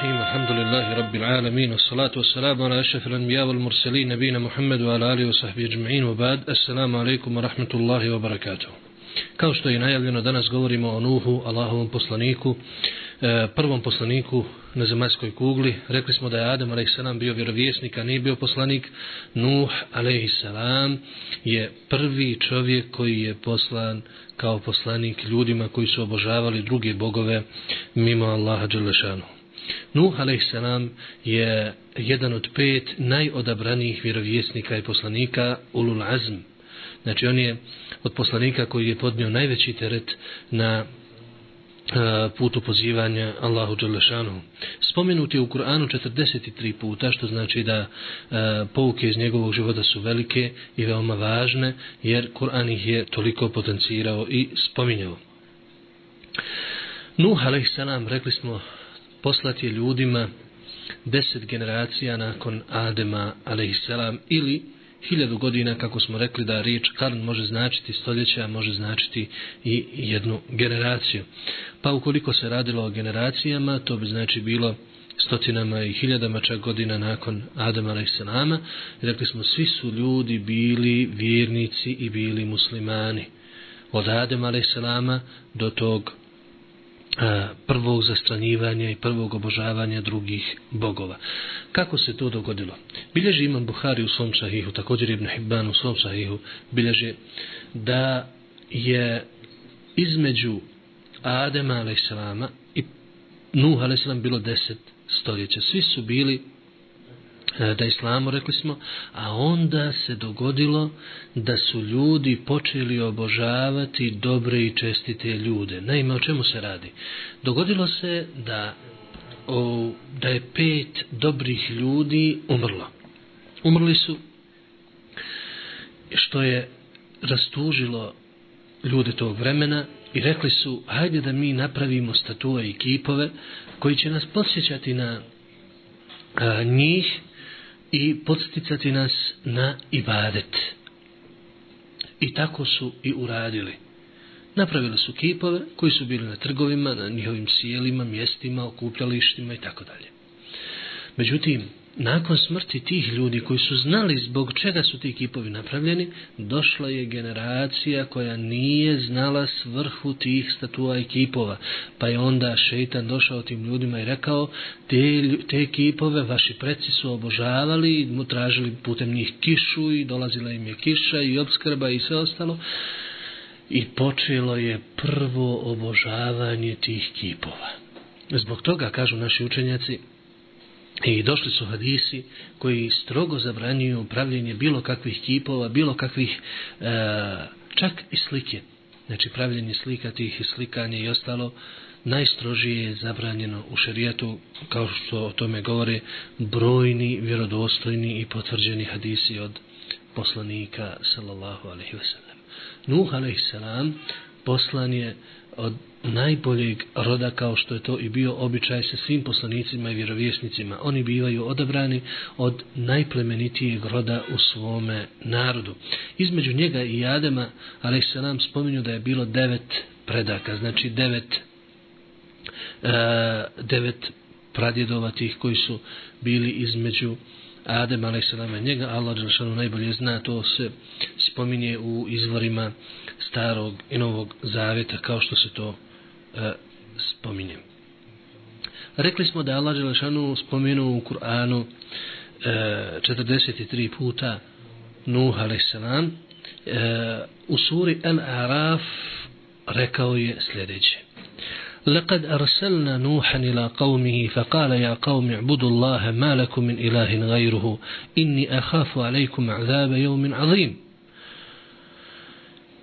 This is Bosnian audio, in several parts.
الرحيم الحمد لله رب العالمين والصلاة والسلام على أشرف الأنبياء والمرسلين نبينا محمد وعلى آله وصحبه أجمعين وبعد السلام عليكم ورحمة الله وبركاته Kao što je najavljeno, danas govorimo o Nuhu, Allahovom poslaniku, prvom poslaniku na zemaljskoj kugli. Rekli smo da je Adam a.s. bio vjerovjesnik, a nije bio poslanik. Nuh a.s. je prvi čovjek koji je poslan kao poslanik ljudima koji su obožavali druge bogove mimo Allaha Đelešanu. Nuh a.s. je jedan od pet najodabranijih vjerovjesnika i poslanika Ulul Azm. Znači on je od poslanika koji je podnio najveći teret na e, putu pozivanja Allahu Đalešanu. Spomenut je u Kur'anu 43 puta, što znači da e, pouke iz njegovog života su velike i veoma važne, jer Kur'an ih je toliko potencirao i spominjao. Nuh a.s. rekli smo poslati ljudima deset generacija nakon Adema a.s. ili hiljadu godina, kako smo rekli da riječ karn može značiti stoljeća, može značiti i jednu generaciju. Pa ukoliko se radilo o generacijama, to bi znači bilo stotinama i hiljadama čak godina nakon Adama a.s. Rekli smo, svi su ljudi bili vjernici i bili muslimani. Od Adama a.s. do tog E, prvog zastranjivanja i prvog obožavanja drugih bogova. Kako se to dogodilo? Bilježi Imam Buhari u svom šahihu, također Ibn Hibban u svom šahihu, bilježi da je između Adema a.s. i Nuh a.s. bilo deset stoljeća. Svi su bili E, da islamu rekli smo, a onda se dogodilo da su ljudi počeli obožavati dobre i čestite ljude. Naime, o čemu se radi? Dogodilo se da, o, da je pet dobrih ljudi umrlo. Umrli su što je rastužilo ljude tog vremena i rekli su, hajde da mi napravimo statue i kipove koji će nas posjećati na a, njih i podsticati nas na ibadet. I tako su i uradili. Napravili su kipove koji su bili na trgovima, na njihovim sjelima, mjestima, okupljalištima i tako dalje. Međutim, nakon smrti tih ljudi koji su znali zbog čega su ti kipovi napravljeni, došla je generacija koja nije znala svrhu tih statua i kipova. Pa je onda šeitan došao tim ljudima i rekao, te, te kipove vaši preci su obožavali, mu tražili putem njih kišu i dolazila im je kiša i obskrba i sve ostalo. I počelo je prvo obožavanje tih kipova. Zbog toga, kažu naši učenjaci, I došli su hadisi koji strogo zabranjuju pravljenje bilo kakvih kipova, bilo kakvih e, čak i slike. Znači pravljenje slika tih i slikanje i ostalo najstrožije je zabranjeno u šerijetu kao što o tome govore brojni, vjerodostojni i potvrđeni hadisi od poslanika sallallahu alaihi wasallam. Nuh alaihi sallam poslan je od najboljeg roda kao što je to i bio običaj sa svim poslanicima i vjerovjesnicima. Oni bivaju odabrani od najplemenitijeg roda u svome narodu. Između njega i Adema, ali se nam spominju da je bilo devet predaka, znači devet, uh, devet pradjedova tih koji su bili između Adem a.s. njega, Allah Đelšanu najbolje zna, to se spominje u izvorima starog i novog zavjeta, kao što se to e, spominje. Rekli smo da Allah Đelšanu spomenuo u Kur'anu e, 43 puta Nuh a.s. E, u suri Al-Araf rekao je sljedeće. لقد أرسلنا نوحا إلى قومه فقال يا قوم اعبدوا الله ما لكم من إله غيره إني أخاف عليكم عذاب يوم عظيم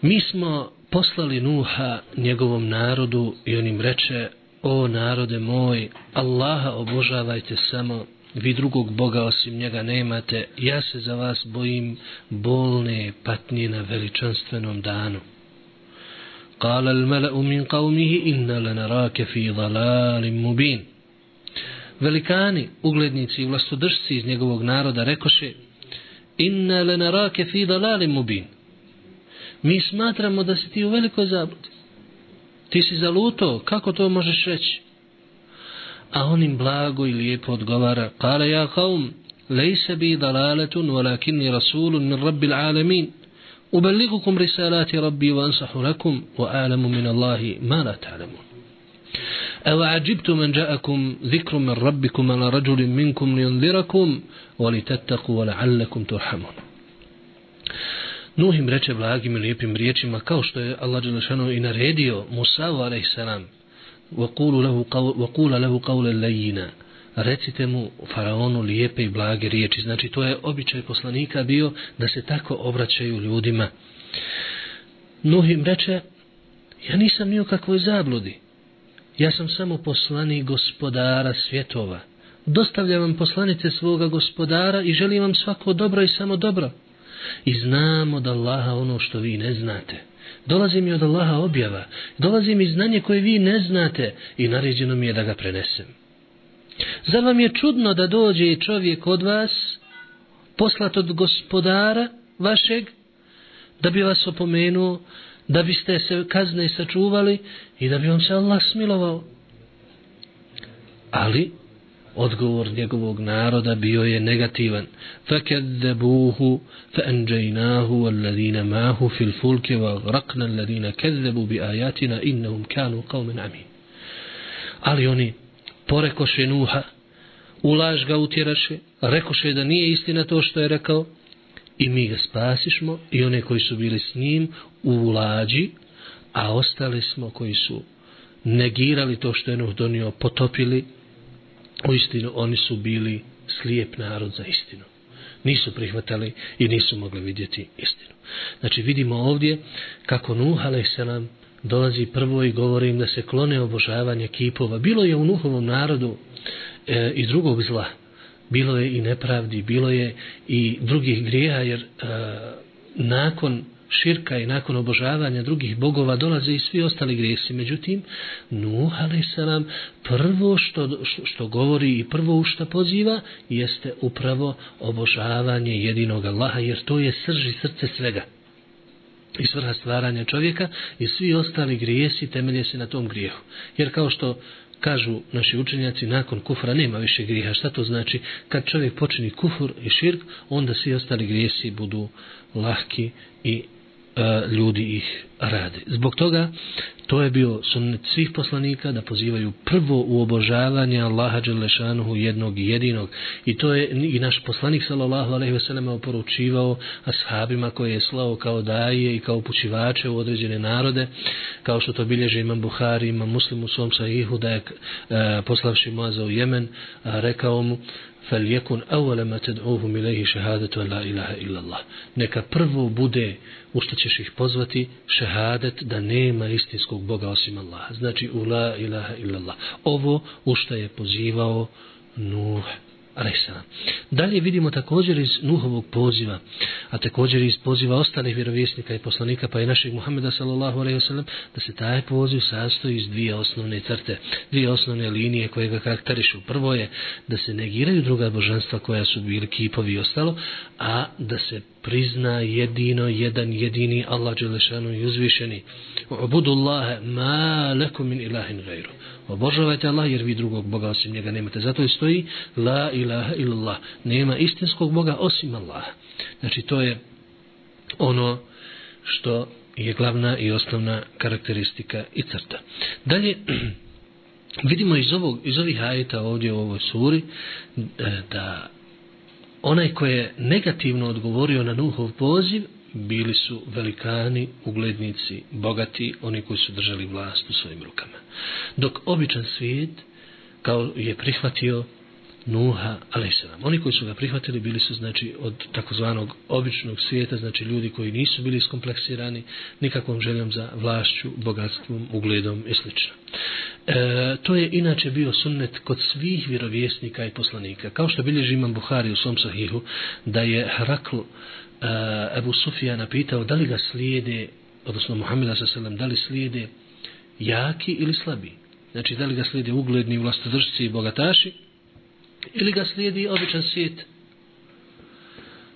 Mi smo poslali Nuha njegovom narodu i on im reče O narode moj, Allaha obožavajte samo, vi drugog Boga osim njega nemate, ja se za vas bojim bolne patnje na veličanstvenom danu. قال الملأ من قومه إنا لنراك في ضلال مبين Velikani, uglednici i vlastodržci iz njegovog naroda rekoše Inna le narake fi dalali mubin Mi smatramo da si ti u velikoj zabludi Ti si zaluto, kako to možeš reći? a on im blago i lijepo odgovara kale ja kaum lejse bi dalaletun walakinni rasulun min rabbil alamin ubeligukum risalati rabbi wa ansahu lakum wa alamu min Allahi ma la ta'lamun أو عجبتم من جاءكم ذكر من ربكم على رجل منكم لينذركم ولتتقوا ولعلكم ترحمون Nuh im reče blagim i lijepim riječima kao što je Allah Đelešanu i naredio Musavu a.s. وَقُولَ لَهُ قَوْلَ اللَّيِّنَا recite mu faraonu lijepe i blage riječi. Znači to je običaj poslanika bio da se tako obraćaju ljudima. Nuh im reče, ja nisam ni u kakvoj zabludi. Ja sam samo poslanik gospodara svjetova. Dostavljam vam poslanice svoga gospodara i želim vam svako dobro i samo dobro. I znamo od Allaha ono što vi ne znate. Dolazi mi od Allaha objava. Dolazi mi znanje koje vi ne znate i naređeno mi je da ga prenesem. Zar vam je čudno da dođe čovjek od vas, poslat od gospodara vašeg, da bi vas opomenuo, da biste se kazne sačuvali i da bi vam se Allah smilovao. Ali, odgovor njegovog naroda bio je negativan. فَكَذَّبُوهُ فَأَنْجَيْنَاهُ وَالَّذِينَ مَاهُ فِي الْفُلْكِ وَغْرَقْنَا الَّذِينَ كَذَّبُوا بِآيَاتِنَا إِنَّهُمْ كَانُوا قَوْمٍ عَمِينَ Ali oni porekoše Nuha, ulaž ga utjeraše, rekoše da nije istina to što je rekao, i mi ga spasišmo i one koji su bili s njim u lađi, a ostali smo koji su negirali to što je Nuh donio, potopili, u istinu oni su bili slijep narod za istinu. Nisu prihvatali i nisu mogli vidjeti istinu. Znači vidimo ovdje kako Nuh a.s. dolazi prvo i govori im da se klone obožavanje kipova. Bilo je u Nuhovom narodu e, i drugog zla bilo je i nepravdi, bilo je i drugih grijeha, jer e, nakon širka i nakon obožavanja drugih bogova dolaze i svi ostali grijesi. Međutim, Nuh a.s. prvo što, što govori i prvo u što poziva jeste upravo obožavanje jedinog Allaha, jer to je srž i srce svega i svrha stvaranja čovjeka i svi ostali grijesi temelje se na tom grijehu. Jer kao što kažu naši učenjaci, nakon kufra nema više griha. Šta to znači? Kad čovjek počini kufur i širk, onda svi ostali grijesi budu lahki i ljudi ih rade. Zbog toga to je bio sunnet svih poslanika da pozivaju prvo u obožavanje Allaha Đelešanuhu jednog i jedinog i to je i naš poslanik sallallahu alejhi ve sellem oporučivao ashabima koje je slao kao daje i kao upućivače u određene narode kao što to bilježi imam Buhari imam Muslim u svom sahihu da je e, poslavši Muaza u Jemen a, rekao mu فَلْيَكُنْ أَوَلَ مَا تَدْعُوهُمْ إِلَيْهِ شَهَادَةُ لَا إِلَهَ إِلَّا اللَّهِ Neka prvo bude u što ćeš ih pozvati šehadet da nema istinskog Boga osim Allaha. Znači u la ilaha illallah. Ovo u što je pozivao Nuh Aleyhisselam. Dalje vidimo također iz Nuhovog poziva, a također iz poziva ostalih vjerovjesnika i poslanika, pa i našeg Muhammeda sallallahu alaihi wasallam, da se taj poziv sastoji iz dvije osnovne crte, dvije osnovne linije koje ga karakterišu. Prvo je da se negiraju druga božanstva koja su bili kipovi i ostalo, a da se prizna jedino, jedan jedini Allah Đelešanu i uzvišeni. Ubudu Allahe ma lekum min ilahin gajru. Obožavajte Allah jer vi drugog Boga osim njega nemate. Zato je stoji la ilaha illallah. Nema istinskog Boga osim Allah. Znači to je ono što je glavna i osnovna karakteristika i crta. Dalje, vidimo iz, ovog, iz ovih ajeta ovdje u ovoj suri e, da onaj ko je negativno odgovorio na Nuhov poziv bili su velikani, uglednici, bogati, oni koji su držali vlast u svojim rukama. Dok običan svijet kao je prihvatio Nuha a.s. Oni koji su ga prihvatili bili su znači od takozvanog običnog svijeta, znači ljudi koji nisu bili skompleksirani nikakvom željom za vlašću, bogatstvom, ugledom i sl. E, to je inače bio sunnet kod svih vjerovjesnika i poslanika. Kao što bilježi imam Buhari u svom sahihu, da je Hrakl e, Ebu Sufija napitao da li ga slijede, odnosno Muhammeda s.a.v. da li slijede jaki ili slabi. Znači da li ga slijede ugledni vlastodržci i bogataši ili ga slijedi običan svijet.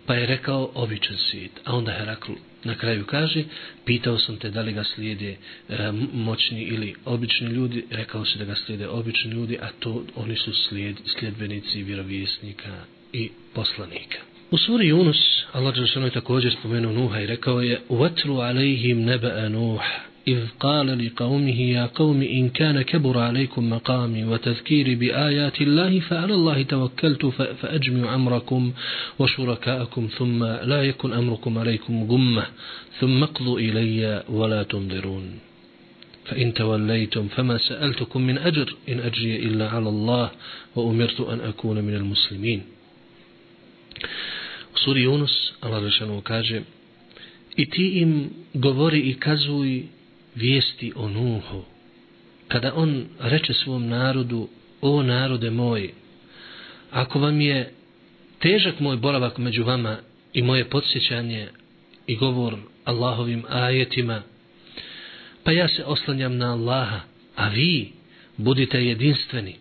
Pa je rekao običan svijet. A onda Herakl na kraju kaže, pitao sam te da li ga slijede e, moćni ili obični ljudi, rekao se da ga slijede obični ljudi, a to oni su slijed, sljedbenici vjerovjesnika i poslanika. U suri Yunus, Allah Đelšanu je također spomenuo Nuha i rekao je وَتْلُ عَلَيْهِمْ نَبَأَ نُوحَ إذ قال لقومه يا قوم إن كان كبر عليكم مقامي وتذكيري بآيات الله فعلى الله توكلت فأجمع أمركم وشركاءكم ثم لا يكن أمركم عليكم غمة ثم اقضوا إلي ولا تنظرون. فإن توليتم فما سألتكم من أجر إن أجري إلا على الله وأمرت أن أكون من المسلمين. سوري يونس الله رشانه كاجه I ti im govori i kazuj vijesti o Nuhu. Kada on reče svom narodu, o narode moj, ako vam je težak moj boravak među vama i moje podsjećanje i govor Allahovim ajetima, pa ja se oslanjam na Allaha, a vi budite jedinstveni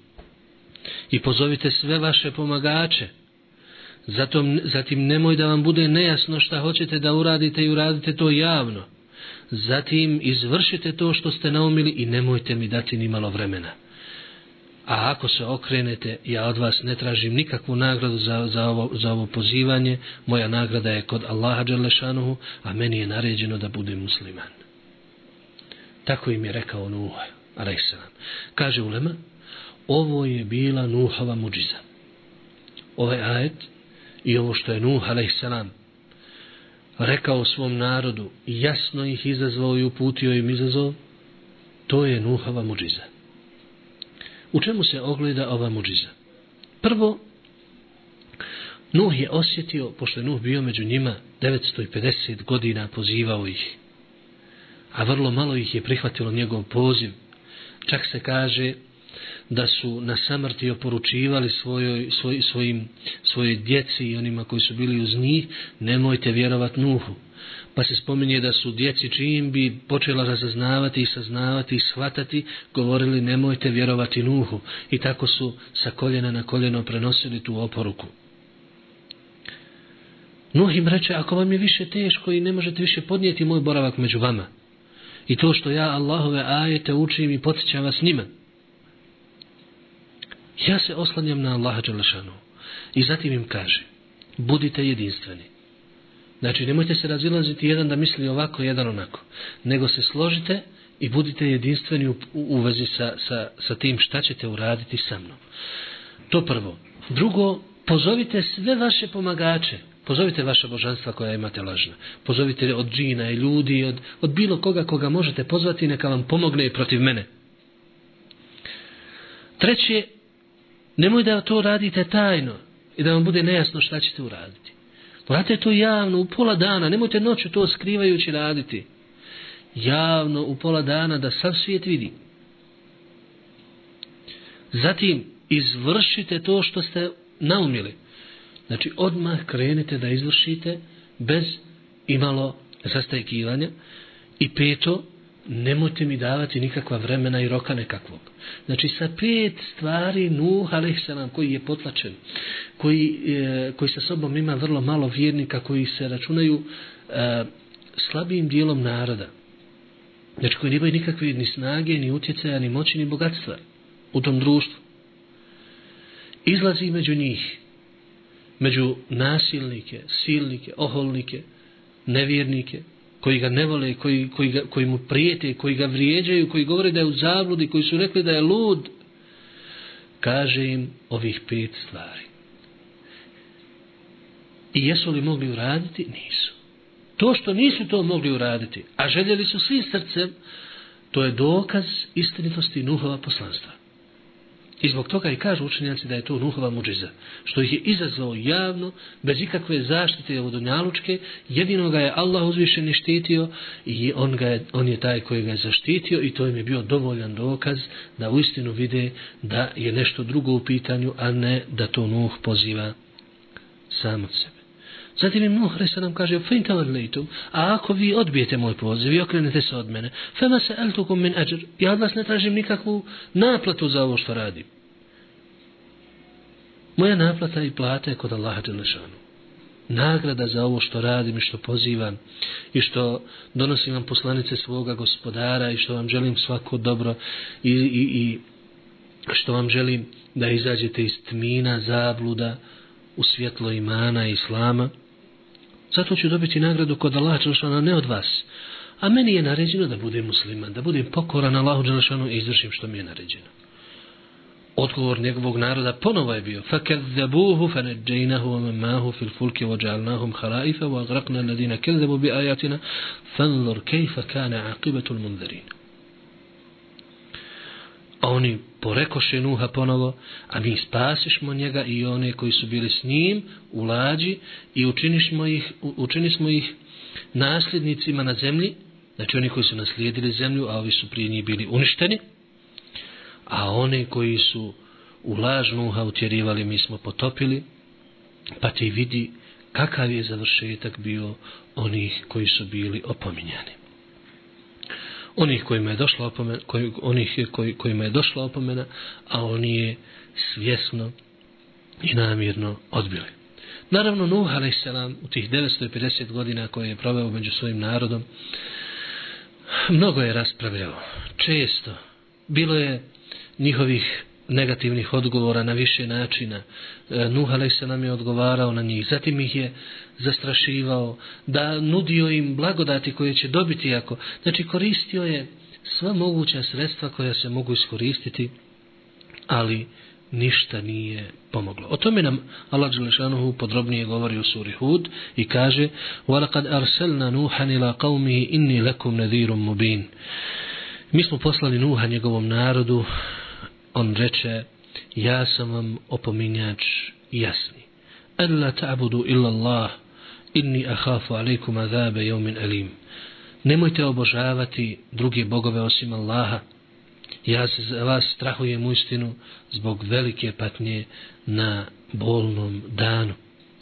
i pozovite sve vaše pomagače, Zatom, zatim nemoj da vam bude nejasno šta hoćete da uradite i uradite to javno. Zatim izvršite to što ste naumili i nemojte mi dati ni malo vremena. A ako se okrenete, ja od vas ne tražim nikakvu nagradu za, za, ovo, za ovo pozivanje. Moja nagrada je kod Allaha Đalešanuhu, a meni je naređeno da budem musliman. Tako im je rekao Nuh, alaihissalam. Kaže Ulema, ovo je bila Nuhova muđiza. Ovaj ajet i ovo što je Nuh, alaihissalam, rekao svom narodu jasno ih izazvao i uputio im izazov, to je Nuhova muđiza. U čemu se ogleda ova muđiza? Prvo, Nuh je osjetio, pošto je Nuh bio među njima 950 godina, pozivao ih, a vrlo malo ih je prihvatilo njegov poziv. Čak se kaže da su na samrti oporučivali svojoj, svoj, svojim, svojoj djeci i onima koji su bili uz njih, nemojte vjerovat Nuhu. Pa se spominje da su djeci čim bi počela razaznavati i saznavati i shvatati, govorili nemojte vjerovati Nuhu. I tako su sa koljena na koljeno prenosili tu oporuku. Nuh im reče, ako vam je više teško i ne možete više podnijeti moj boravak među vama, i to što ja Allahove ajete učim i podsjećam vas njima, Ja se oslanjam na Allaha Đalešanu. I zatim im kaže, budite jedinstveni. Znači, nemojte se razilaziti jedan da misli ovako, jedan onako. Nego se složite i budite jedinstveni u, u, u vezi sa, sa, sa tim šta ćete uraditi sa mnom. To prvo. Drugo, pozovite sve vaše pomagače. Pozovite vaša božanstva koja imate lažna. Pozovite od džina i ljudi, od, od bilo koga koga možete pozvati, neka vam pomogne i protiv mene. Treće, Nemoj da to radite tajno i da vam bude nejasno šta ćete uraditi. Radite to javno u pola dana, nemojte noću to skrivajući raditi. Javno u pola dana da sav svijet vidi. Zatim izvršite to što ste naumili. Znači odmah krenite da izvršite bez imalo zastajkivanja. I peto, nemojte mi davati nikakva vremena i roka nekakvog. Znači sa pet stvari Nuh alaihissalam koji je potlačen, koji, e, koji sa sobom ima vrlo malo vjernika koji se računaju e, slabijim dijelom naroda. Znači koji nemaju nikakve ni snage, ni utjecaja, ni moći, ni bogatstva u tom društvu. Izlazi među njih, među nasilnike, silnike, oholnike, nevjernike, koji ga ne vole, koji, koji, ga, koji mu prijete, koji ga vrijeđaju, koji govore da je u zabludi, koji su rekli da je lud, kaže im ovih pet stvari. I jesu li mogli uraditi? Nisu. To što nisu to mogli uraditi, a željeli su svim srcem, to je dokaz istinitosti Nuhova poslanstva. I zbog toga i kažu učenjaci da je to Nuhova muđiza. Što ih je izazvao javno, bez ikakve zaštite od Dunjalučke, jedino ga je Allah uzvišen i štitio i on, ga je, on je taj koji ga je zaštitio i to im je bio dovoljan dokaz da u istinu vide da je nešto drugo u pitanju, a ne da to Nuh poziva sam od sebe. Zatim im Nuh resa nam kaže, fin tavarlejtum, a ako vi odbijete moj poziv i okrenete se od mene, fema se eltukum min ajr, ja od vas ne tražim nikakvu naplatu za ovo što radim. Moja naplata i plata je kod Allaha Đelešanu. nagrada za ovo što radim i što pozivam i što donosim vam poslanice svoga gospodara i što vam želim svako dobro i, i, i što vam želim da izađete iz tmina, zabluda u svjetlo imana i islama. Zato ću dobiti nagradu kod Allah Đelšana, ne od vas. A meni je naređeno da budem musliman, da budem pokoran Allahu Đelšanu i izvršim što mi je naređeno. Odgovor njegovog naroda ponovo je bio فَكَذَّبُوهُ فَنَجَّيْنَهُ وَمَمَّاهُ فِي الْفُلْكِ وَجَعَلْنَاهُمْ خَلَائِفَ وَأَغْرَقْنَا الَّذِينَ كَذَّبُوا بِآيَاتِنَا فَانْظُرْ كَيْفَ كَانَ عَقِبَةُ الْمُنذَرِينَ A oni porekoše Nuha ponovo, a mi spasišmo njega i one koji su bili s njim u lađi i učinišmo ih, učinismo ih nasljednicima na zemlji, znači oni koji su naslijedili zemlju, a ovi su prije njih bili uništeni, a one koji su u laž Nuha utjerivali, mi smo potopili, pa ti vidi kakav je završetak bio onih koji su bili opominjani onih kojima je došla opomena, koji, onih koji, kojima je došla opomena, a oni je svjesno i namjerno odbili. Naravno, Nuh a.s. u tih 950 godina koje je proveo među svojim narodom, mnogo je raspravljao, često. Bilo je njihovih negativnih odgovora na više načina. E, Nuh a.s. nam je odgovarao na njih. Zatim ih je zastrašivao, da nudio im blagodati koje će dobiti ako... Znači koristio je sva moguća sredstva koja se mogu iskoristiti, ali ništa nije pomoglo. O tome nam Allah Đelešanuhu podrobnije govori u suri Hud i kaže وَلَقَدْ أَرْسَلْنَا نُوحًا إِلَىٰ قَوْمِهِ إِنِّي لَكُمْ نَذِيرٌ مُبِينٌ Mi smo poslali Nuha njegovom narodu on reče ja sam vam opominjač jasni. Alla ta'budu illa Allah inni akhafu alaykum azabe yawmin alim. Nemojte obožavati druge bogove osim Allaha. Ja se za vas strahujem uistinu istinu zbog velike patnje na bolnom danu.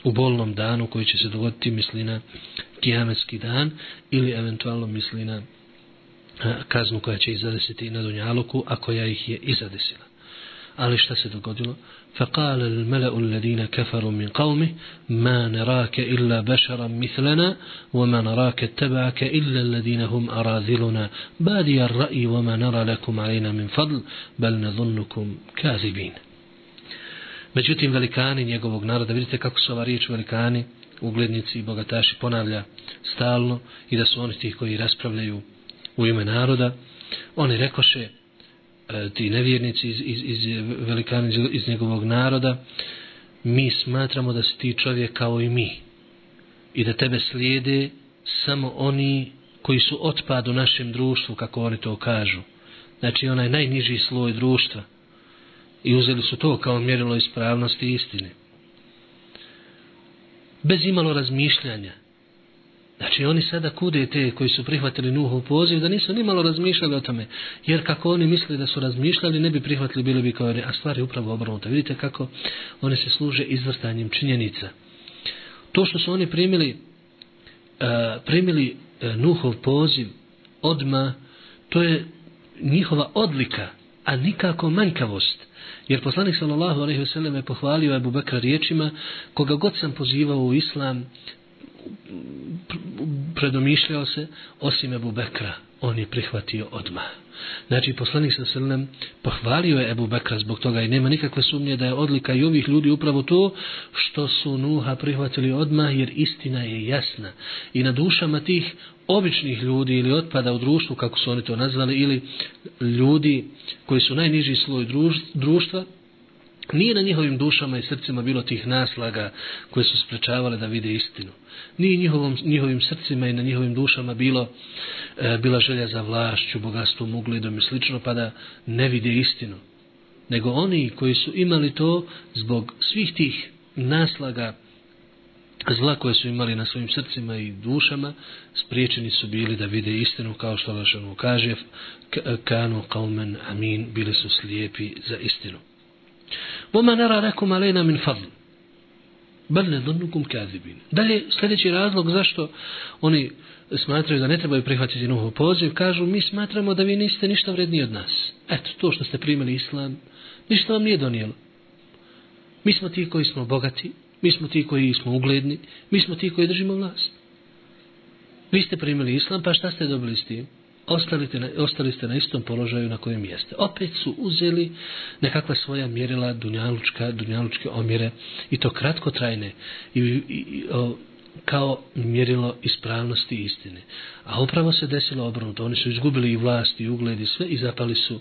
U bolnom danu koji će se dogoditi misli na kijametski dan ili eventualno misli na kaznu koja će izadesiti na Dunjaluku, a koja ih je izadesila. Ali šta se dogodilo? فقال الملأ الذين كفروا من قومه ما نراك إلا بشرا مثلنا وما نراك اتبعك إلا الذين هم أراذلنا بادي الرأي وما نرى لكم علينا من فضل بل نظنكم كاذبين Međutim, velikani njegovog naroda, vidite kako su ova riječ velikani, uglednici i bogataši ponavlja stalno i da su oni ti koji raspravljaju u ime naroda. Oni rekoše, e, ti nevjernici iz, iz, iz velikana iz njegovog naroda, mi smatramo da si ti čovjek kao i mi i da tebe slijede samo oni koji su otpad u našem društvu, kako oni to kažu. Znači onaj najniži sloj društva. I uzeli su to kao mjerilo ispravnosti i istine. Bez imalo razmišljanja. Znači oni sada kude te koji su prihvatili Nuhov poziv da nisu ni malo razmišljali o tome. Jer kako oni misle da su razmišljali ne bi prihvatili bili bi kao oni. A stvar je upravo obrnuta. Vidite kako oni se služe izvrstanjem činjenica. To što su oni primili e, primili e, Nuhov poziv odma to je njihova odlika a nikako manjkavost. Jer poslanik sallallahu alejhi ve sellem je pohvalio Abu Bekra riječima koga god sam pozivao u islam predomišljao se osim Ebu Bekra on je prihvatio odmah. Znači poslanik sa srnem pohvalio je Ebu Bekra zbog toga i nema nikakve sumnje da je odlika i ovih ljudi upravo to što su Nuha prihvatili odmah jer istina je jasna. I na dušama tih običnih ljudi ili otpada u društvu kako su oni to nazvali ili ljudi koji su najniži sloj društva Nije na njihovim dušama i srcima bilo tih naslaga koje su sprečavale da vide istinu. Nije njihovom, njihovim srcima i na njihovim dušama bilo e, bila želja za vlašću, bogatstvom, ugledom i slično, pa da ne vide istinu. Nego oni koji su imali to zbog svih tih naslaga zla koje su imali na svojim srcima i dušama, spriječeni su bili da vide istinu, kao što Lašanu kaže, kanu kaumen amin, bili su slijepi za istinu. وما نرى min fadl. من ne donu نظنكم kazibin. Dalje, sljedeći razlog zašto oni smatraju da ne trebaju prihvatiti novu poziv, kažu mi smatramo da vi niste ništa vredniji od nas. Eto, to što ste primili islam, ništa vam nije donijelo. Mi smo ti koji smo bogati, mi smo ti koji smo ugledni, mi smo ti koji držimo vlast. Vi ste primili islam, pa šta ste dobili s tim? Ostali na, ostali ste na istom položaju na kojem jeste. Opet su uzeli nekakva svoja mjerila, dunjalučka, dunjalučke omjere, i to kratkotrajne i, i, i o, kao mjerilo ispravnosti i istine. A upravo se desilo obrnuto. Oni su izgubili i vlast i ugled i sve i zapali su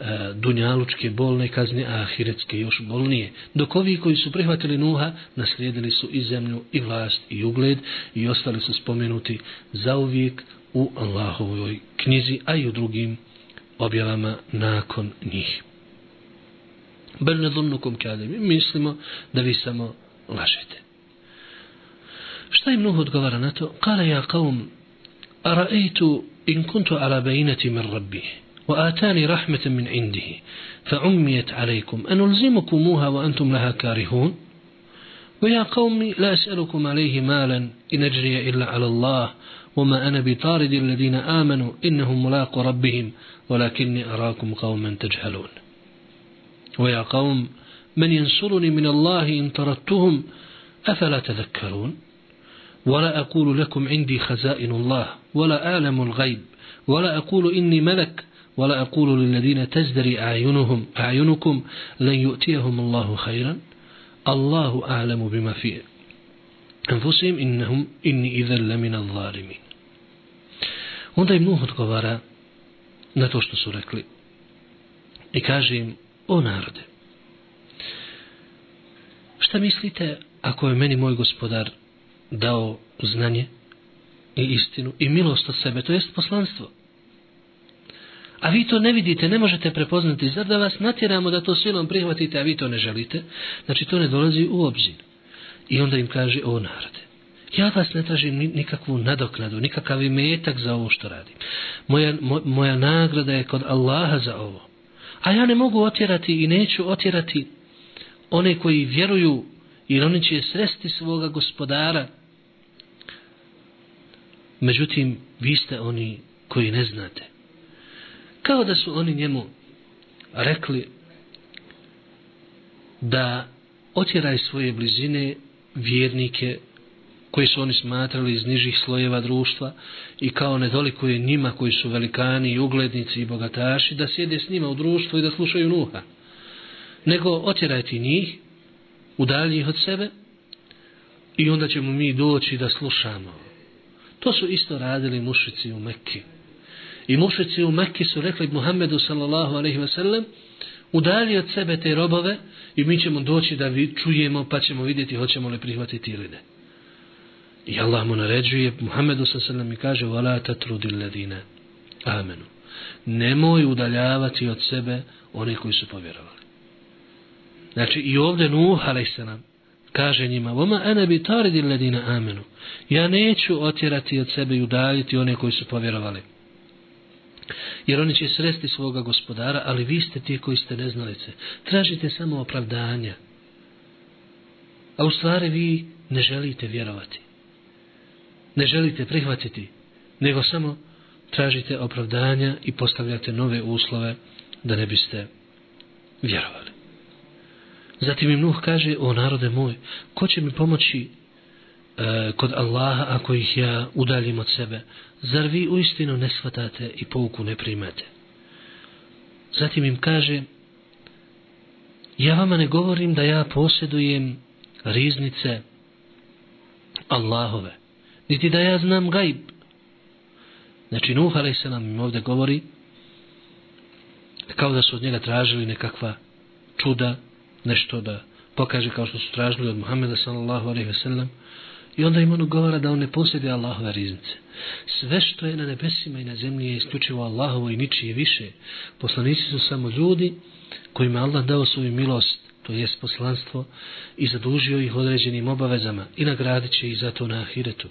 e, dunjalučke bolne kazne, a ahiretske još bolnije. Dok ovi koji su prihvatili Nuha, naslijedili su i zemlju i vlast i ugled i ostali su spomenuti za uvijek u Allahovoj knjizi, a i u drugim objavama nakon njih. Bel ne dhunukom kade, mislimo da vi samo lažete. Šta im Nuh odgovara na to? Kale ja kaum, araitu in kuntu ala bejinati min rabbi, wa atani rahmeten min indihi, fa ummijet alejkum, an ulzimukumuha wa antum laha karihun? ويا قوم لا أسألكم عليه مالا إن أجري إلا على الله وما أنا بطارد الذين آمنوا إنهم ملاق ربهم ولكني أراكم قوما تجهلون. ويا قوم من ينصرني من الله إن طردتهم أفلا تذكرون؟ ولا أقول لكم عندي خزائن الله ولا أعلم الغيب ولا أقول إني ملك ولا أقول للذين تزدري أعينهم أعينكم لن يؤتيهم الله خيرا؟ Allahu a'lamu bima fi anfusim innahum inni idhan lamina zalimin. Onda im Nuh odgovara na to što su rekli. I kaže im, o narode, šta mislite ako je meni moj gospodar dao znanje i istinu i milost od sebe, to jest poslanstvo? A vi to ne vidite, ne možete prepoznati, zar da vas natjeramo da to silom prihvatite, a vi to ne želite, znači to ne dolazi u obzir. I onda im kaže, o narode, ja vas ne tražim nikakvu nadoknadu, nikakav imetak za ovo što radim. Moja, mo, moja nagrada je kod Allaha za ovo. A ja ne mogu otjerati i neću otjerati one koji vjeruju, jer oni će sresti svoga gospodara, Međutim, vi ste oni koji ne znate. Kao da su oni njemu rekli da otjeraj svoje blizine vjernike koji su oni smatrali iz nižih slojeva društva i kao nedoliko je njima koji su velikani i uglednici i bogataši da sjede s njima u društvu i da slušaju nuha. Nego otjerajte njih, udalji ih od sebe i onda ćemo mi doći da slušamo To su isto radili mušici u Mekki. I mušici u Mekki su rekli Muhammedu sallallahu alaihi ve sellem udalji od sebe te robove i mi ćemo doći da vi čujemo pa ćemo vidjeti hoćemo li prihvatiti ili ne. I Allah mu naređuje Muhammedu sallallahu alaihi ve sellem i kaže wala tatrudil ladine amenu. Nemoj udaljavati od sebe one koji su povjerovali. Znači i ovdje Nuh alaihi sallam kaže njima Voma ana bi taridil ladina amenu ja neću otjerati od sebe i udaljiti one koji su povjerovali jer oni će sresti svoga gospodara ali vi ste ti koji ste neznalice. Tražite samo opravdanja. A u stvari vi ne želite vjerovati. Ne želite prihvatiti nego samo tražite opravdanja i postavljate nove uslove da ne biste vjerovali. Zatim im Nuh kaže, o narode moj, ko će mi pomoći e, kod Allaha ako ih ja udaljim od sebe? Zar vi u istinu ne shvatate i pouku ne primate? Zatim im kaže, ja vama ne govorim da ja posjedujem riznice Allahove, niti da ja znam gajb. Znači Nuh a.s. im ovdje govori, kao da su od njega tražili nekakva čuda, nešto da pokaže kao što su tražili od Muhammeda sallallahu alaihi ve sellem i onda im on govara da on ne posjede Allahove riznice. Sve što je na nebesima i na zemlji je isključivo Allahovo i ničije više. Poslanici su samo ljudi kojima Allah dao svoju milost, to jest poslanstvo, i zadužio ih određenim obavezama i nagradit će ih za to na ahiretu.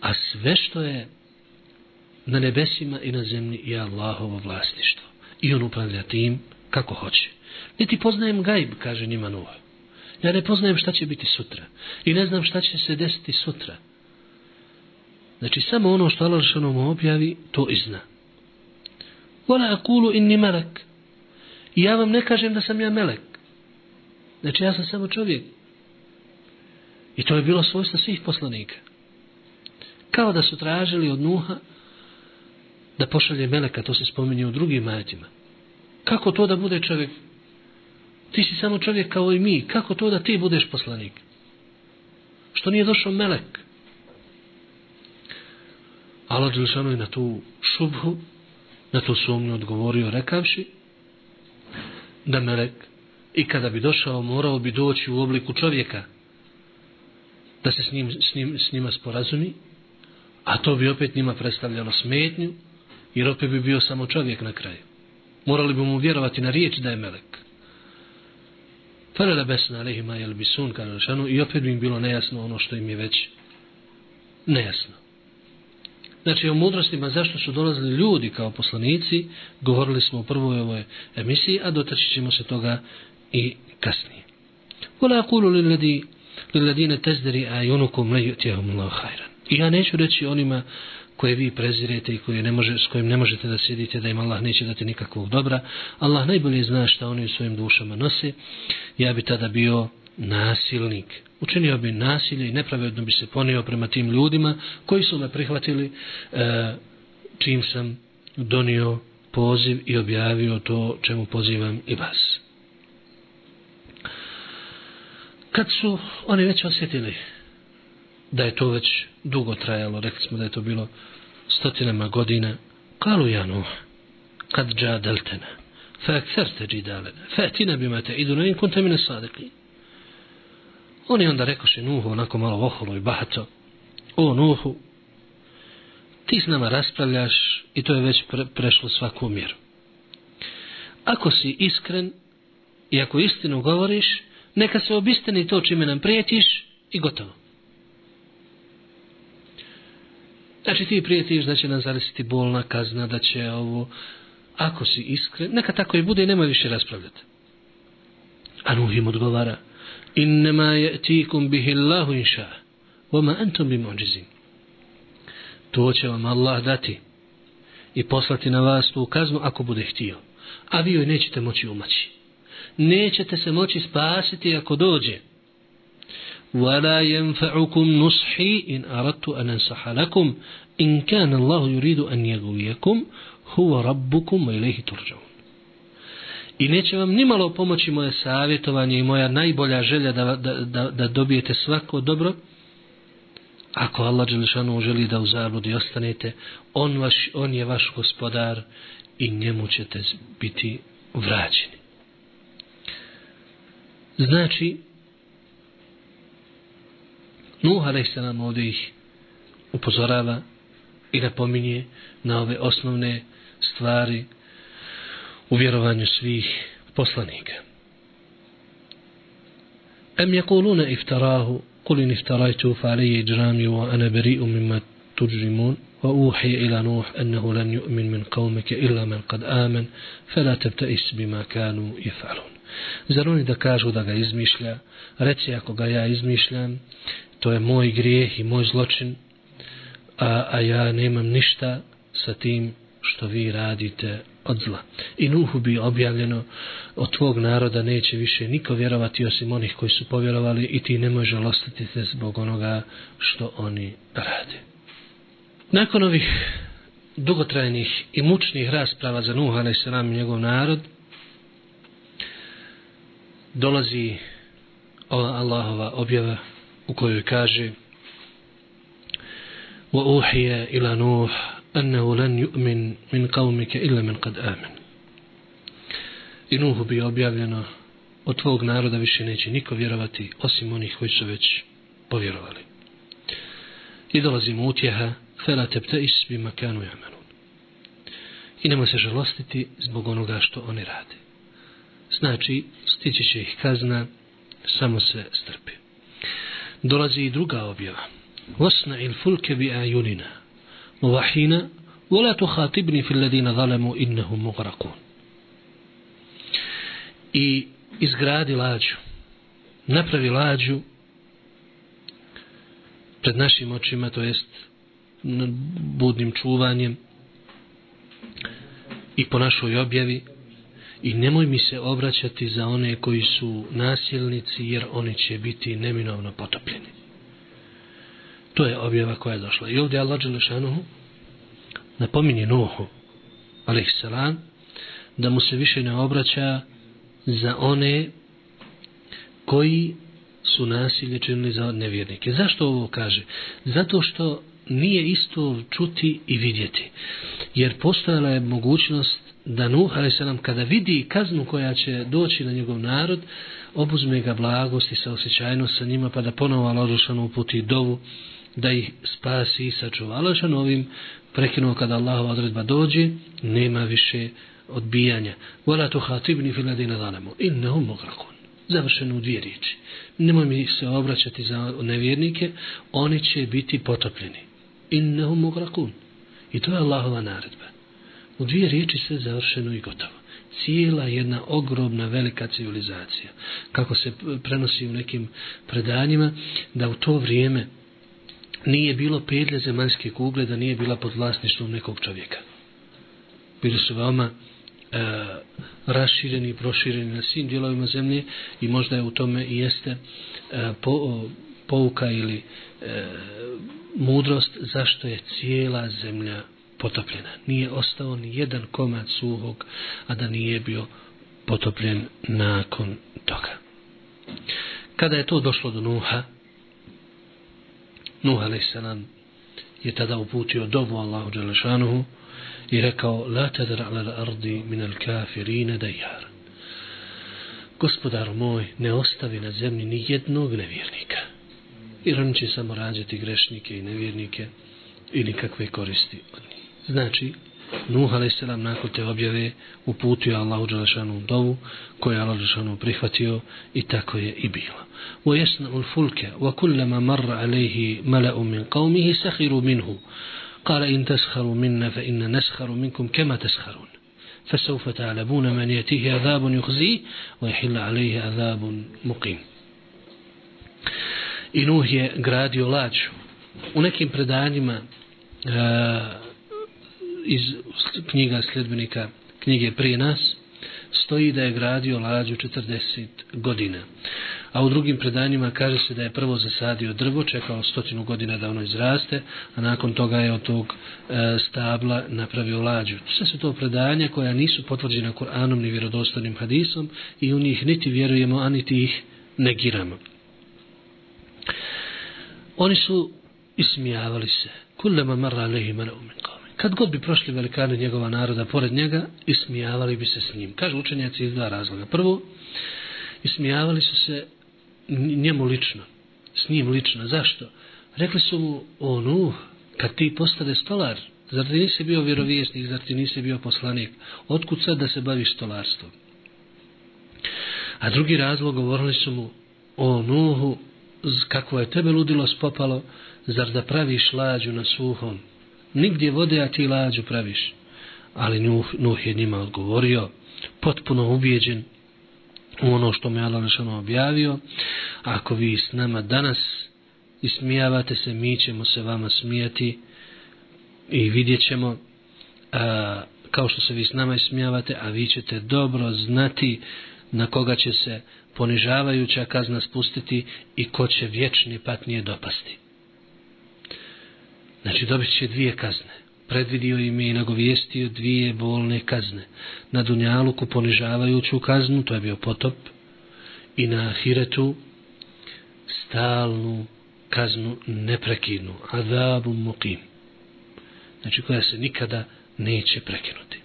A sve što je na nebesima i na zemlji je Allahovo vlasništvo. I on upravlja tim kako hoće. Niti poznajem gajb, kaže njima Nuh. Ja ne poznajem šta će biti sutra. I ne znam šta će se desiti sutra. Znači, samo ono što Allah šanom objavi, to i zna. Vola akulu inni melek. I ja vam ne kažem da sam ja melek. Znači, ja sam samo čovjek. I to je bilo svojstvo svih poslanika. Kao da su tražili od Nuha da pošalje meleka, to se spominje u drugim ajetima. Kako to da bude čovjek? Ti si samo čovjek kao i mi. Kako to da ti budeš poslanik? Što nije došao melek? Allah Đelšanu je na tu šubhu, na tu sumnju odgovorio rekavši da melek i kada bi došao morao bi doći u obliku čovjeka da se s, njim, s, njim, s njima sporazumi a to bi opet njima predstavljalo smetnju jer opet bi bio samo čovjek na kraju morali bi mu vjerovati na riječ da je melek Farala besna alehima jel bisun kada i opet bi im bilo nejasno ono što im je već nejasno Znači o mudrostima zašto su dolazili ljudi kao poslanici, govorili smo u prvoj ovoj emisiji, a dotaći ćemo se toga i kasnije. Vola akulu li ladine tezderi a junukum le jutjehum Allah hajran. I ja neću reći onima koje vi prezirete i koje ne može, s kojim ne možete da sjedite, da im Allah neće dati nikakvog dobra. Allah najbolje zna šta oni u svojim dušama nose. Ja bi tada bio nasilnik. Učinio bi nasilje i nepravedno bi se ponio prema tim ljudima koji su me prihvatili e, čim sam donio poziv i objavio to čemu pozivam i vas. Kad su oni već osjetili da je to već dugo trajalo, rekli smo da je to bilo stotinama godina, kalu janu, kad džadeltena, fa ekferte džidalena, fa bima bimate iduna in kunta mine sadiqin. Oni onda rekoše Nuhu onako malo oholo i bahato, o Nuhu, ti s nama raspravljaš i to je već pre prešlo svaku mjeru. Ako si iskren i ako istinu govoriš, neka se obisteni to čime nam prijetiš i gotovo. Znači ti prijetiš da će nam zavisiti bolna kazna, da će ovo, ako si iskren, neka tako i bude i nemoj više raspravljati. A Nuh im odgovara, innama yatikum bihi Allahu insha wa ma antum bimu'jizin to će vam Allah dati i poslati na vas tu kaznu ako bude htio a vi joj nećete moći umaći. Nećete se moći spasiti ako dođe. ولا ينفعكم نصحي إن أردت أن أنصح لكم إن كان الله يريد أن يغويكم هو ربكم وإليه ترجعون I neće vam nimalo pomoći moje savjetovanje i moja najbolja želja da, da, da, da dobijete svako dobro. Ako Allah Đelešanu želi da u zabludi ostanete, on, vaš, on je vaš gospodar i njemu ćete biti vraćeni. Znači, Nuh a.s. ovdje ih upozorava i napominje na ove osnovne stvari u vjerovanju svih poslanika. Em je kuluna iftarahu, kulin iftarajtu, fa alije džrami, wa ana beri'u mimma تجرمون وأوحي إلى نوح أنه لن يؤمن من قومك إلا من قد آمن فلا تبتئس بما كانوا يفعلون Zar oni da kažu da ga izmišlja? Reci ako ga ja izmišljam, to je moj grijeh i moj zločin, a, a ja nemam ništa sa tim što vi radite od zla. I Nuhu bi objavljeno od tvog naroda neće više niko vjerovati osim onih koji su povjerovali i ti ne može lostati se zbog onoga što oni rade. Nakon ovih dugotrajnih i mučnih rasprava za Nuhu, ali se nam njegov narod, dolazi ova Allahova objava u kojoj kaže وَأُوحِيَ إِلَى نُوحَ أنه لن يؤمن من قومك إلا من قد آمن I Nuhu bi objavljeno od tvog naroda više neće niko vjerovati osim onih koji su već povjerovali. I dolazimo utjeha fela tebte is bima kanu jamanun. I nema se žalostiti zbog onoga što oni rade. Znači, stići će ih kazna, samo se strpi. Dolazi i druga objava. Wasna il fulke bi ajunina, وحين ولا تخاطبني في الذين ظلموا إنهم مغرقون i izgradi lađu napravi lađu pred našim očima to jest budnim čuvanjem i po našoj objavi i nemoj mi se obraćati za one koji su nasilnici jer oni će biti neminovno potopljeni To je objava koja je došla. I ovdje Allah Đelešanuhu napominje Nuhu, alaihissalam, da mu se više ne obraća za one koji su nasilje činili za nevjernike. Zašto ovo kaže? Zato što nije isto čuti i vidjeti. Jer postojala je mogućnost da Nuh nam kada vidi kaznu koja će doći na njegov narod, obuzme ga blagost i saosjećajnost sa njima pa da ponovo Allah uputi dovu da ih spasi i sačuva. Allah ovim prekinuo kada Allahova odredba dođe, nema više odbijanja. Vala tu hatibni filadina zalemu. Innehum mograkun. Završeno u dvije riječi. Nemoj mi se obraćati za nevjernike, oni će biti potopljeni. Innehum mugrakun. I to je Allahova naredba. U dvije riječi sve završeno i gotovo. Cijela jedna ogromna velika civilizacija. Kako se prenosi u nekim predanjima, da u to vrijeme nije bilo pedlje zemaljske kugle da nije bila pod vlasništvom nekog čovjeka. Bili su veoma e, rašireni i prošireni na svim dijelovima zemlje i možda je u tome i jeste e, po, o, pouka ili e, mudrost zašto je cijela zemlja potopljena. Nije ostao ni jedan komad suhog, a da nije bio potopljen nakon toga. Kada je to došlo do Nuha, Nuh a.s. je tada uputio dovu Allahu Đelešanuhu i rekao La tadar ala ardi min al kafirine dajar. Gospodar moj, ne ostavi na zemlji ni jednog nevjernika Jer on će samo rađati grešnike i nevjernike i nikakve koristi od njih. Znači, Nuh a.s. nakon te objave uputio Allahu Đelešanu dovu koju je Allah Đelešanu prihvatio i tako je i bilo. ويصنع الفلك وكلما مر عليه ملأ من قومه سخروا منه قال إن تسخروا منا فإن نسخر منكم كما تسخرون فسوف تعلمون من يأتيه عذاب يخزيه ويحل عليه عذاب مقيم I Nuh je gradio lađu. U nekim predanjima e, iz knjiga sljedbenika knjige prije nas stoji da je gradio lađu 40 godina. A u drugim predanjima kaže se da je prvo zasadio drvo, čekao stotinu godina da ono izraste, a nakon toga je od tog e, stabla napravio lađu. Sve su to predanja koja nisu potvrđena Kur'anom ni vjerodostojnim hadisom i u njih niti vjerujemo, a niti ih negiramo. Oni su ismijavali se. Kullama marra alehi min qawmin. Kad god bi prošli velikani njegova naroda pored njega, ismijavali bi se s njim. Kažu učenjaci iz dva razloga. Prvo, ismijavali su se njemu lično, s njim lično. Zašto? Rekli su mu, o nu, kad ti postade stolar, zar ti nisi bio vjerovjesnik, zar ti nisi bio poslanik, otkud sad da se baviš stolarstvom? A drugi razlog govorili su mu, o nuhu, kako je tebe ludilo spopalo, zar da praviš lađu na suhom? Nigdje vode, a ti lađu praviš. Ali Nuh, Nuh je njima odgovorio, potpuno ubijeđen, u ono što me Allah objavio. Ako vi s nama danas ismijavate se, mi ćemo se vama smijati i vidjet ćemo a, kao što se vi s nama ismijavate, a vi ćete dobro znati na koga će se ponižavajuća kazna spustiti i ko će vječni patnije dopasti. Znači dobit će dvije kazne predvidio im je i nagovijestio dvije bolne kazne. Na Dunjaluku ponižavajuću kaznu, to je bio potop, i na Ahiretu stalnu kaznu neprekidnu, adabu muqim. Znači koja se nikada neće prekinuti.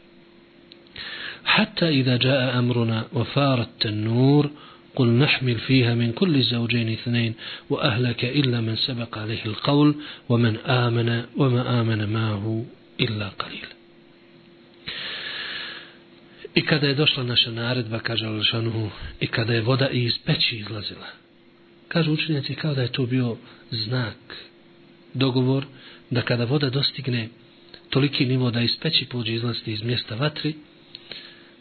Hatta idha jaa amruna wa farat tanur, قل نحمل فيها من كل الزوجين اثنين وأهلك إلا من سبق عليه القول ومن آمن وما آمن معه إلا قليل I kada je došla naša naredba, kaže Alšanuhu, i kada je voda iz peći izlazila, kaže učenjaci kao da je to bio znak, dogovor, da kada voda dostigne toliki nivo da iz peći pođe izlaziti iz mjesta vatri,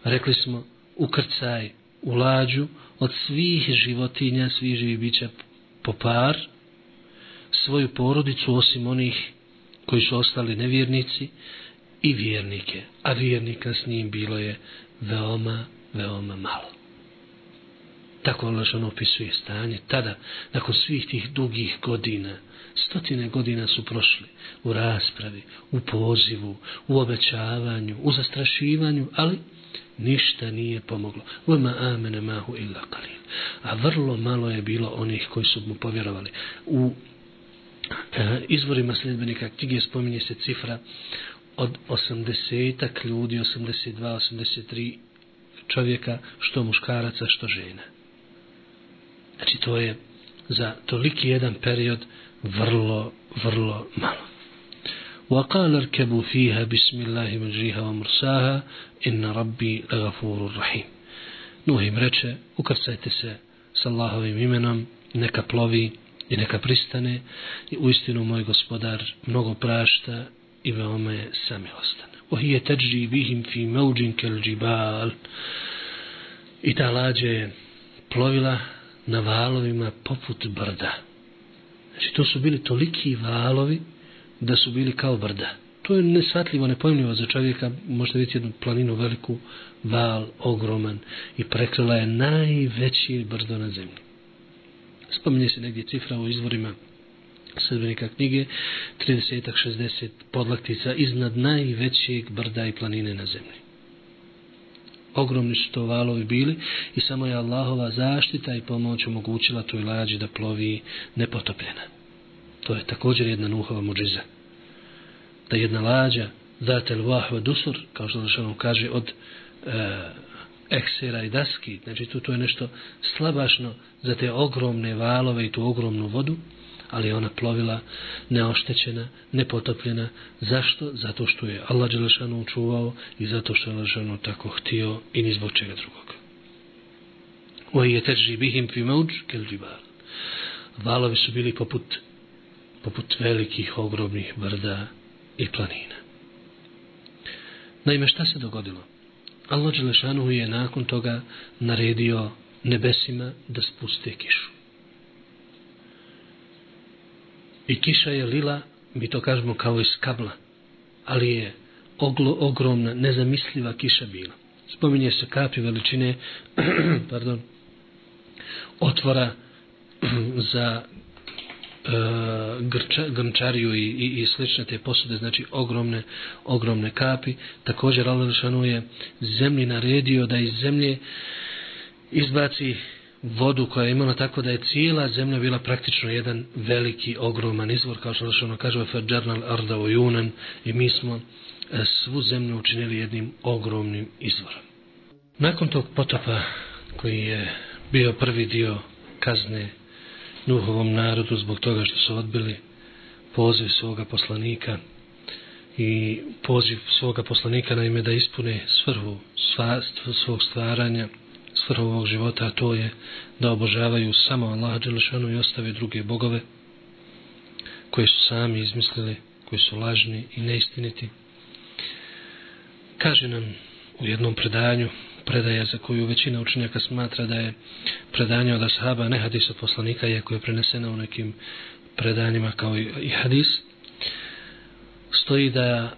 rekli smo, ukrcaj u lađu od svih životinja, svih živih bića po par, svoju porodicu osim onih koji su ostali nevjernici i vjernike. A vjernika s njim bilo je veoma, veoma malo. Tako Allah što opisuje stanje. Tada, nakon svih tih dugih godina, stotine godina su prošli u raspravi, u pozivu, u obećavanju, u zastrašivanju, ali ništa nije pomoglo. Vama amene mahu illa qalil. A vrlo malo je bilo onih koji su mu povjerovali. U e, izvorima sljedbenika knjige spominje se cifra od 80 ljudi, 82, 83 čovjeka, što muškaraca, što žena. Znači to je za toliki jedan period vrlo, vrlo malo. وقال اركبوا فيها بسم الله مجريها ومرساها إن ربي لغفور رحيم Nuh im reče, ukrcajte se s Allahovim imenom, neka plovi i neka pristane i u istinu moj gospodar mnogo prašta i veoma je samilostan. وهي تجري بهم في موج كالجبال i ta lađa je plovila na valovima poput brda. Znači to su bili toliki valovi da su bili kao brda. To je nesvatljivo, nepojmljivo za čovjeka. Možete vidjeti jednu planinu veliku, val, ogroman i prekrila je najveći brdo na zemlji. Spominje se negdje cifra u izvorima sredbenika knjige 30-60 podlaktica iznad najvećeg brda i planine na zemlji. Ogromni su to valovi bili i samo je Allahova zaštita i pomoć omogućila toj lađi da plovi nepotopljena. To je također jedna nuhova muđiza. Da jedna lađa datel vahva dusur, kao što zašao kaže, od e, eksera i daski, znači tu to je nešto slabašno za te ogromne valove i tu ogromnu vodu, ali ona plovila neoštećena, nepotopljena. Zašto? Zato što je Allah Đelešanu učuvao i zato što je Đelešanu tako htio i ni zbog čega drugog. Ohi je teži bihim fi mauđ kel džibar. Valovi su bili poput, poput velikih, ogromnih brda i planina. Naime, šta se dogodilo? Allah Đelešanu je nakon toga naredio nebesima da spuste kišu. I kiša je lila, mi to kažemo kao iz kabla, ali je oglo, ogromna, nezamisliva kiša bila. Spominje se kapi veličine, pardon, otvora za e, grča, grnčariju i, i, i slične te posude, znači ogromne, ogromne kapi. Također Allah je zemlji naredio da iz zemlje izbaci vodu koja je imala tako da je cijela zemlja bila praktično jedan veliki, ogroman izvor, kao što ono kaže Fadjarnal Arda Ojunen, i mi smo e, svu zemlju učinili jednim ogromnim izvorom. Nakon tog potopa koji je bio prvi dio kazne Nuhovom narodu zbog toga što su odbili poziv svoga poslanika i poziv svoga poslanika na ime da ispune svrhu svog stvaranja svrhu ovog života, a to je da obožavaju samo Allah Đelešanu i ostave druge bogove koje su sami izmislili, koji su lažni i neistiniti. Kaže nam u jednom predanju, predaja za koju većina učenjaka smatra da je predanje od ashaba, ne hadis od poslanika, iako je prenesena u nekim predanjima kao i hadis, stoji da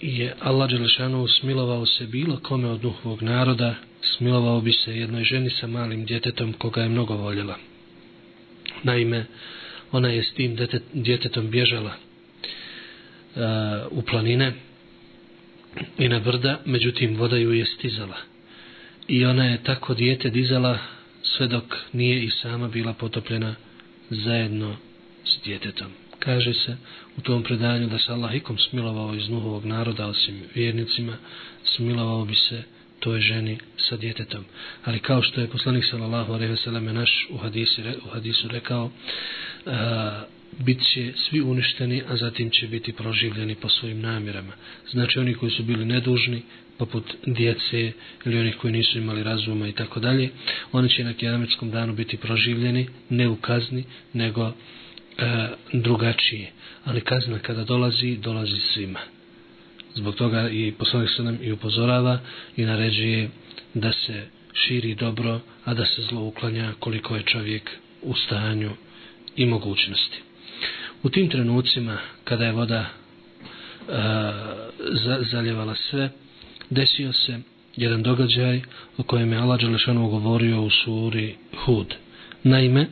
je Allah Đelešanu smilovao se bilo kome od duhovog naroda, smilovao bi se jednoj ženi sa malim djetetom koga je mnogo voljela. Naime, ona je s tim djetetom bježala uh, u planine i na brda, međutim voda ju je stizala. I ona je tako djete dizala sve dok nije i sama bila potopljena zajedno s djetetom kaže se u tom predanju da se Allah ikom smilovao iz nuhovog naroda, osim vjernicima, smilovao bi se toj ženi sa djetetom. Ali kao što je poslanik sallallahu alejhi ve selleme naš u hadisu u hadisu rekao, a, bit će svi uništeni, a zatim će biti proživljeni po svojim namjerama. Znači oni koji su bili nedužni, poput djece ili onih koji nisu imali razuma i tako dalje, oni će na kijametskom danu biti proživljeni, ne u kazni, nego e, drugačije. Ali kazna kada dolazi, dolazi svima. Zbog toga i poslanik se nam i upozorava i naređuje da se širi dobro, a da se zlo uklanja koliko je čovjek u stanju i mogućnosti. U tim trenucima kada je voda e, za, zaljevala sve, desio se jedan događaj o kojem je Allah Đelešanu govorio u suri Hud. Naime,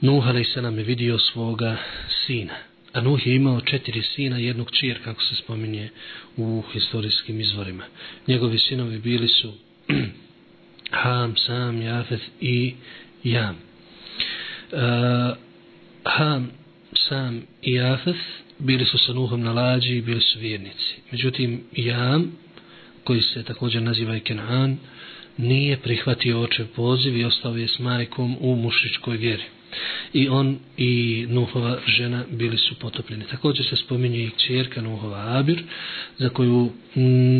Nuh a.s. je vidio svoga sina. A Nuh je imao četiri sina i jednog čir, kako se spominje u historijskim izvorima. Njegovi sinovi bili su Ham, Sam, Jafet i Jam. Uh, Ham, Sam i Jafet bili su sa Nuhom na lađi i bili su vjernici. Međutim, Jam, koji se također naziva i Kenan, nije prihvatio očev poziv i ostao je s majkom u mušičkoj vjeri i on i Nuhova žena bili su potopljeni. Također se spominje i čerka Nuhova Abir, za koju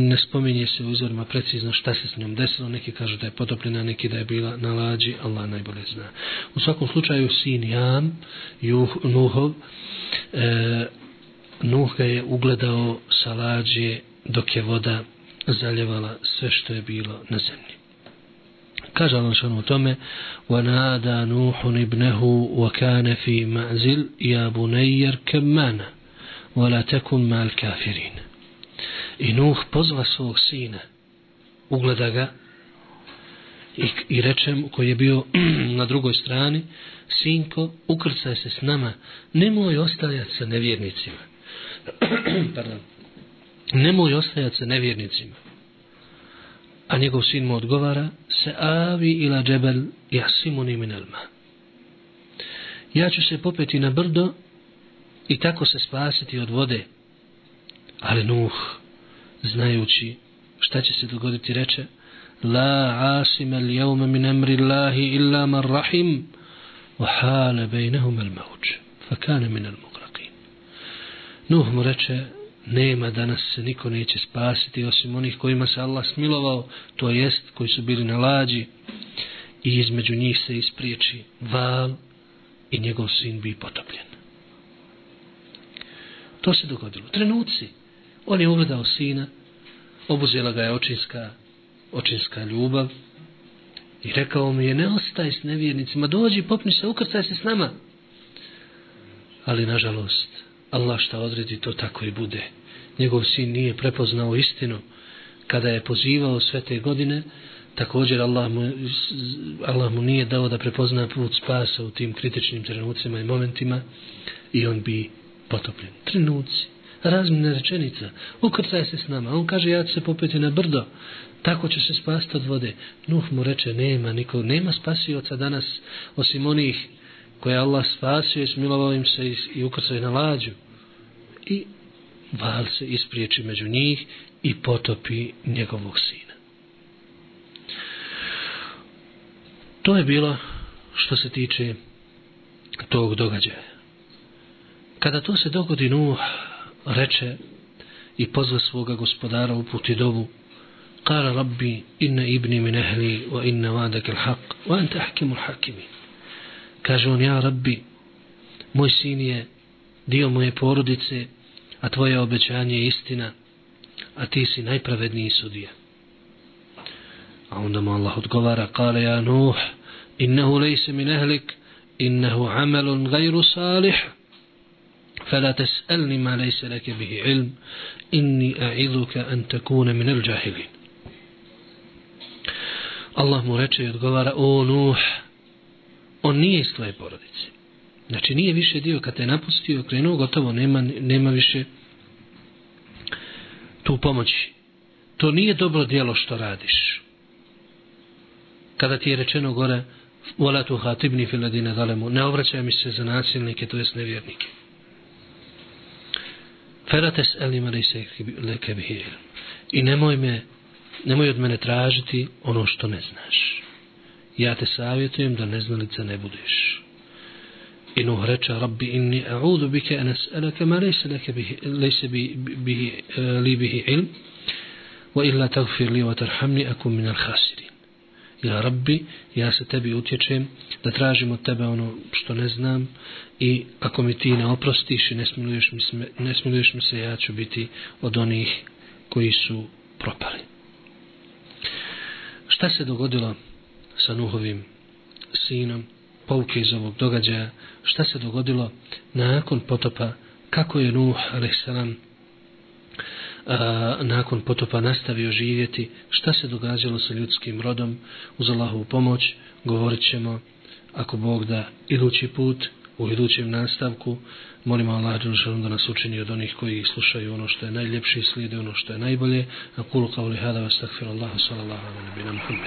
ne spominje se u izvorima precizno šta se s njom desilo. Neki kažu da je potopljena, neki da je bila na lađi, Allah najbolje zna. U svakom slučaju sin Jam, Juh, Nuhov, e, Nuh ga je ugledao sa lađe dok je voda zaljevala sve što je bilo na zemlji Kaže Allah što u tome وَنَادَا نُوحٌ ابْنَهُ وَكَانَ فِي مَعْزِلْ يَا بُنَيَّرْ كَمَّانَ وَلَا تَكُنْ مَا الْكَافِرِينَ I Nuh pozva svog sina, ugleda ga i, i rečem koji je bio na drugoj strani, sinko, ukrcaj se s nama, nemoj ostajati sa nevjernicima. Pardon. Nemoj ostajati sa nevjernicima. A njegov sin mu odgovara, se avi ila džebel jasimuni min elma. Ja ću se popeti na brdo i tako se spasiti od vode. Ali Nuh, znajući šta će se dogoditi, reče, La asima al jevme min emri Allahi illa man rahim, wa hale bejnehum el mauč, fa kane min el mugraqin. Nuh mu reče, nema danas se niko neće spasiti osim onih kojima se Allah smilovao, to jest koji su bili na lađi i između njih se ispriječi val i njegov sin bi potopljen. To se dogodilo. Trenuci. On je ugledao sina, obuzela ga je očinska, očinska ljubav i rekao mu je ne ostaj s nevjernicima, dođi, popni se, ukrcaj se s nama. Ali nažalost, Allah šta odredi, to tako i bude. Njegov sin nije prepoznao istinu. Kada je pozivao sve te godine, također Allah mu, Allah mu nije dao da prepozna put spasa u tim kritičnim trenucima i momentima i on bi potopljen. Trenuci, razmjena rečenica, ukrcaj se s nama. On kaže, ja ću se popeti na brdo, tako će se spasti od vode. Nuh mu reče, nema niko, nema spasioca danas, osim onih koje Allah spasio i smilovao im se i, i na lađu. I val se ispriječi među njih i potopi njegovog sina. To je bilo što se tiče tog događaja. Kada to se dogodi Nuh reče i pozva svoga gospodara u puti dovu Kara rabbi inna ibni min ehli wa inna vadake l'haq wa anta ahkimu l'hakimi Kaže on ja rabbi moj sin je dio moje porodice a tvoje obećanje je istina, a ti si najpravedniji sudija. A onda mu Allah odgovara, kale ja Nuh, innehu lejse min ehlik, innehu amelun gajru salih, فلا تسألني ما ليس لك به علم إني أعظك أن تكون من الجاهلين Allah mu reče i odgovara, o Nuh, on nije iz tvoje porodice. Znači nije više dio kad te napustio, okrenuo, gotovo, nema, nema više tu pomoći. To nije dobro djelo što radiš. Kada ti je rečeno gore, vola tu hatibni filadine zalemu, ne obraćaj mi se za nasilnike, to jest nevjernike. Ferates elima li se leke bihir. I nemoj me, nemoj od mene tražiti ono što ne znaš. Ja te savjetujem da neznalica ne budeš. I Nuh reče, Rabbi, inni a'udu bike enes es'elake ma lejse, leke bihi, lejse bi, bihi, eh, li bihi ilm, wa illa tagfir li wa tarhamni akum min al khasirin. Ja Rabbi, ja se tebi utječem da tražim od tebe ono što ne znam i ako mi ti ne oprostiš i ne smiluješ mi se, ne smiluješ mi se ja ću biti od onih koji su propali. Šta se dogodilo sa Nuhovim sinom? pouke iz ovog događaja, šta se dogodilo nakon potopa, kako je Nuh, a.s. a, nakon potopa nastavio živjeti, šta se događalo sa ljudskim rodom, uz Allahovu pomoć, govorit ćemo, ako Bog da, idući put, u idućem nastavku, molimo Allah da nas učini od onih koji slušaju ono što je najljepše i slijede ono što je najbolje. A kulu kao li hada vas takfir Allah, sallallahu alaihi wa sallam.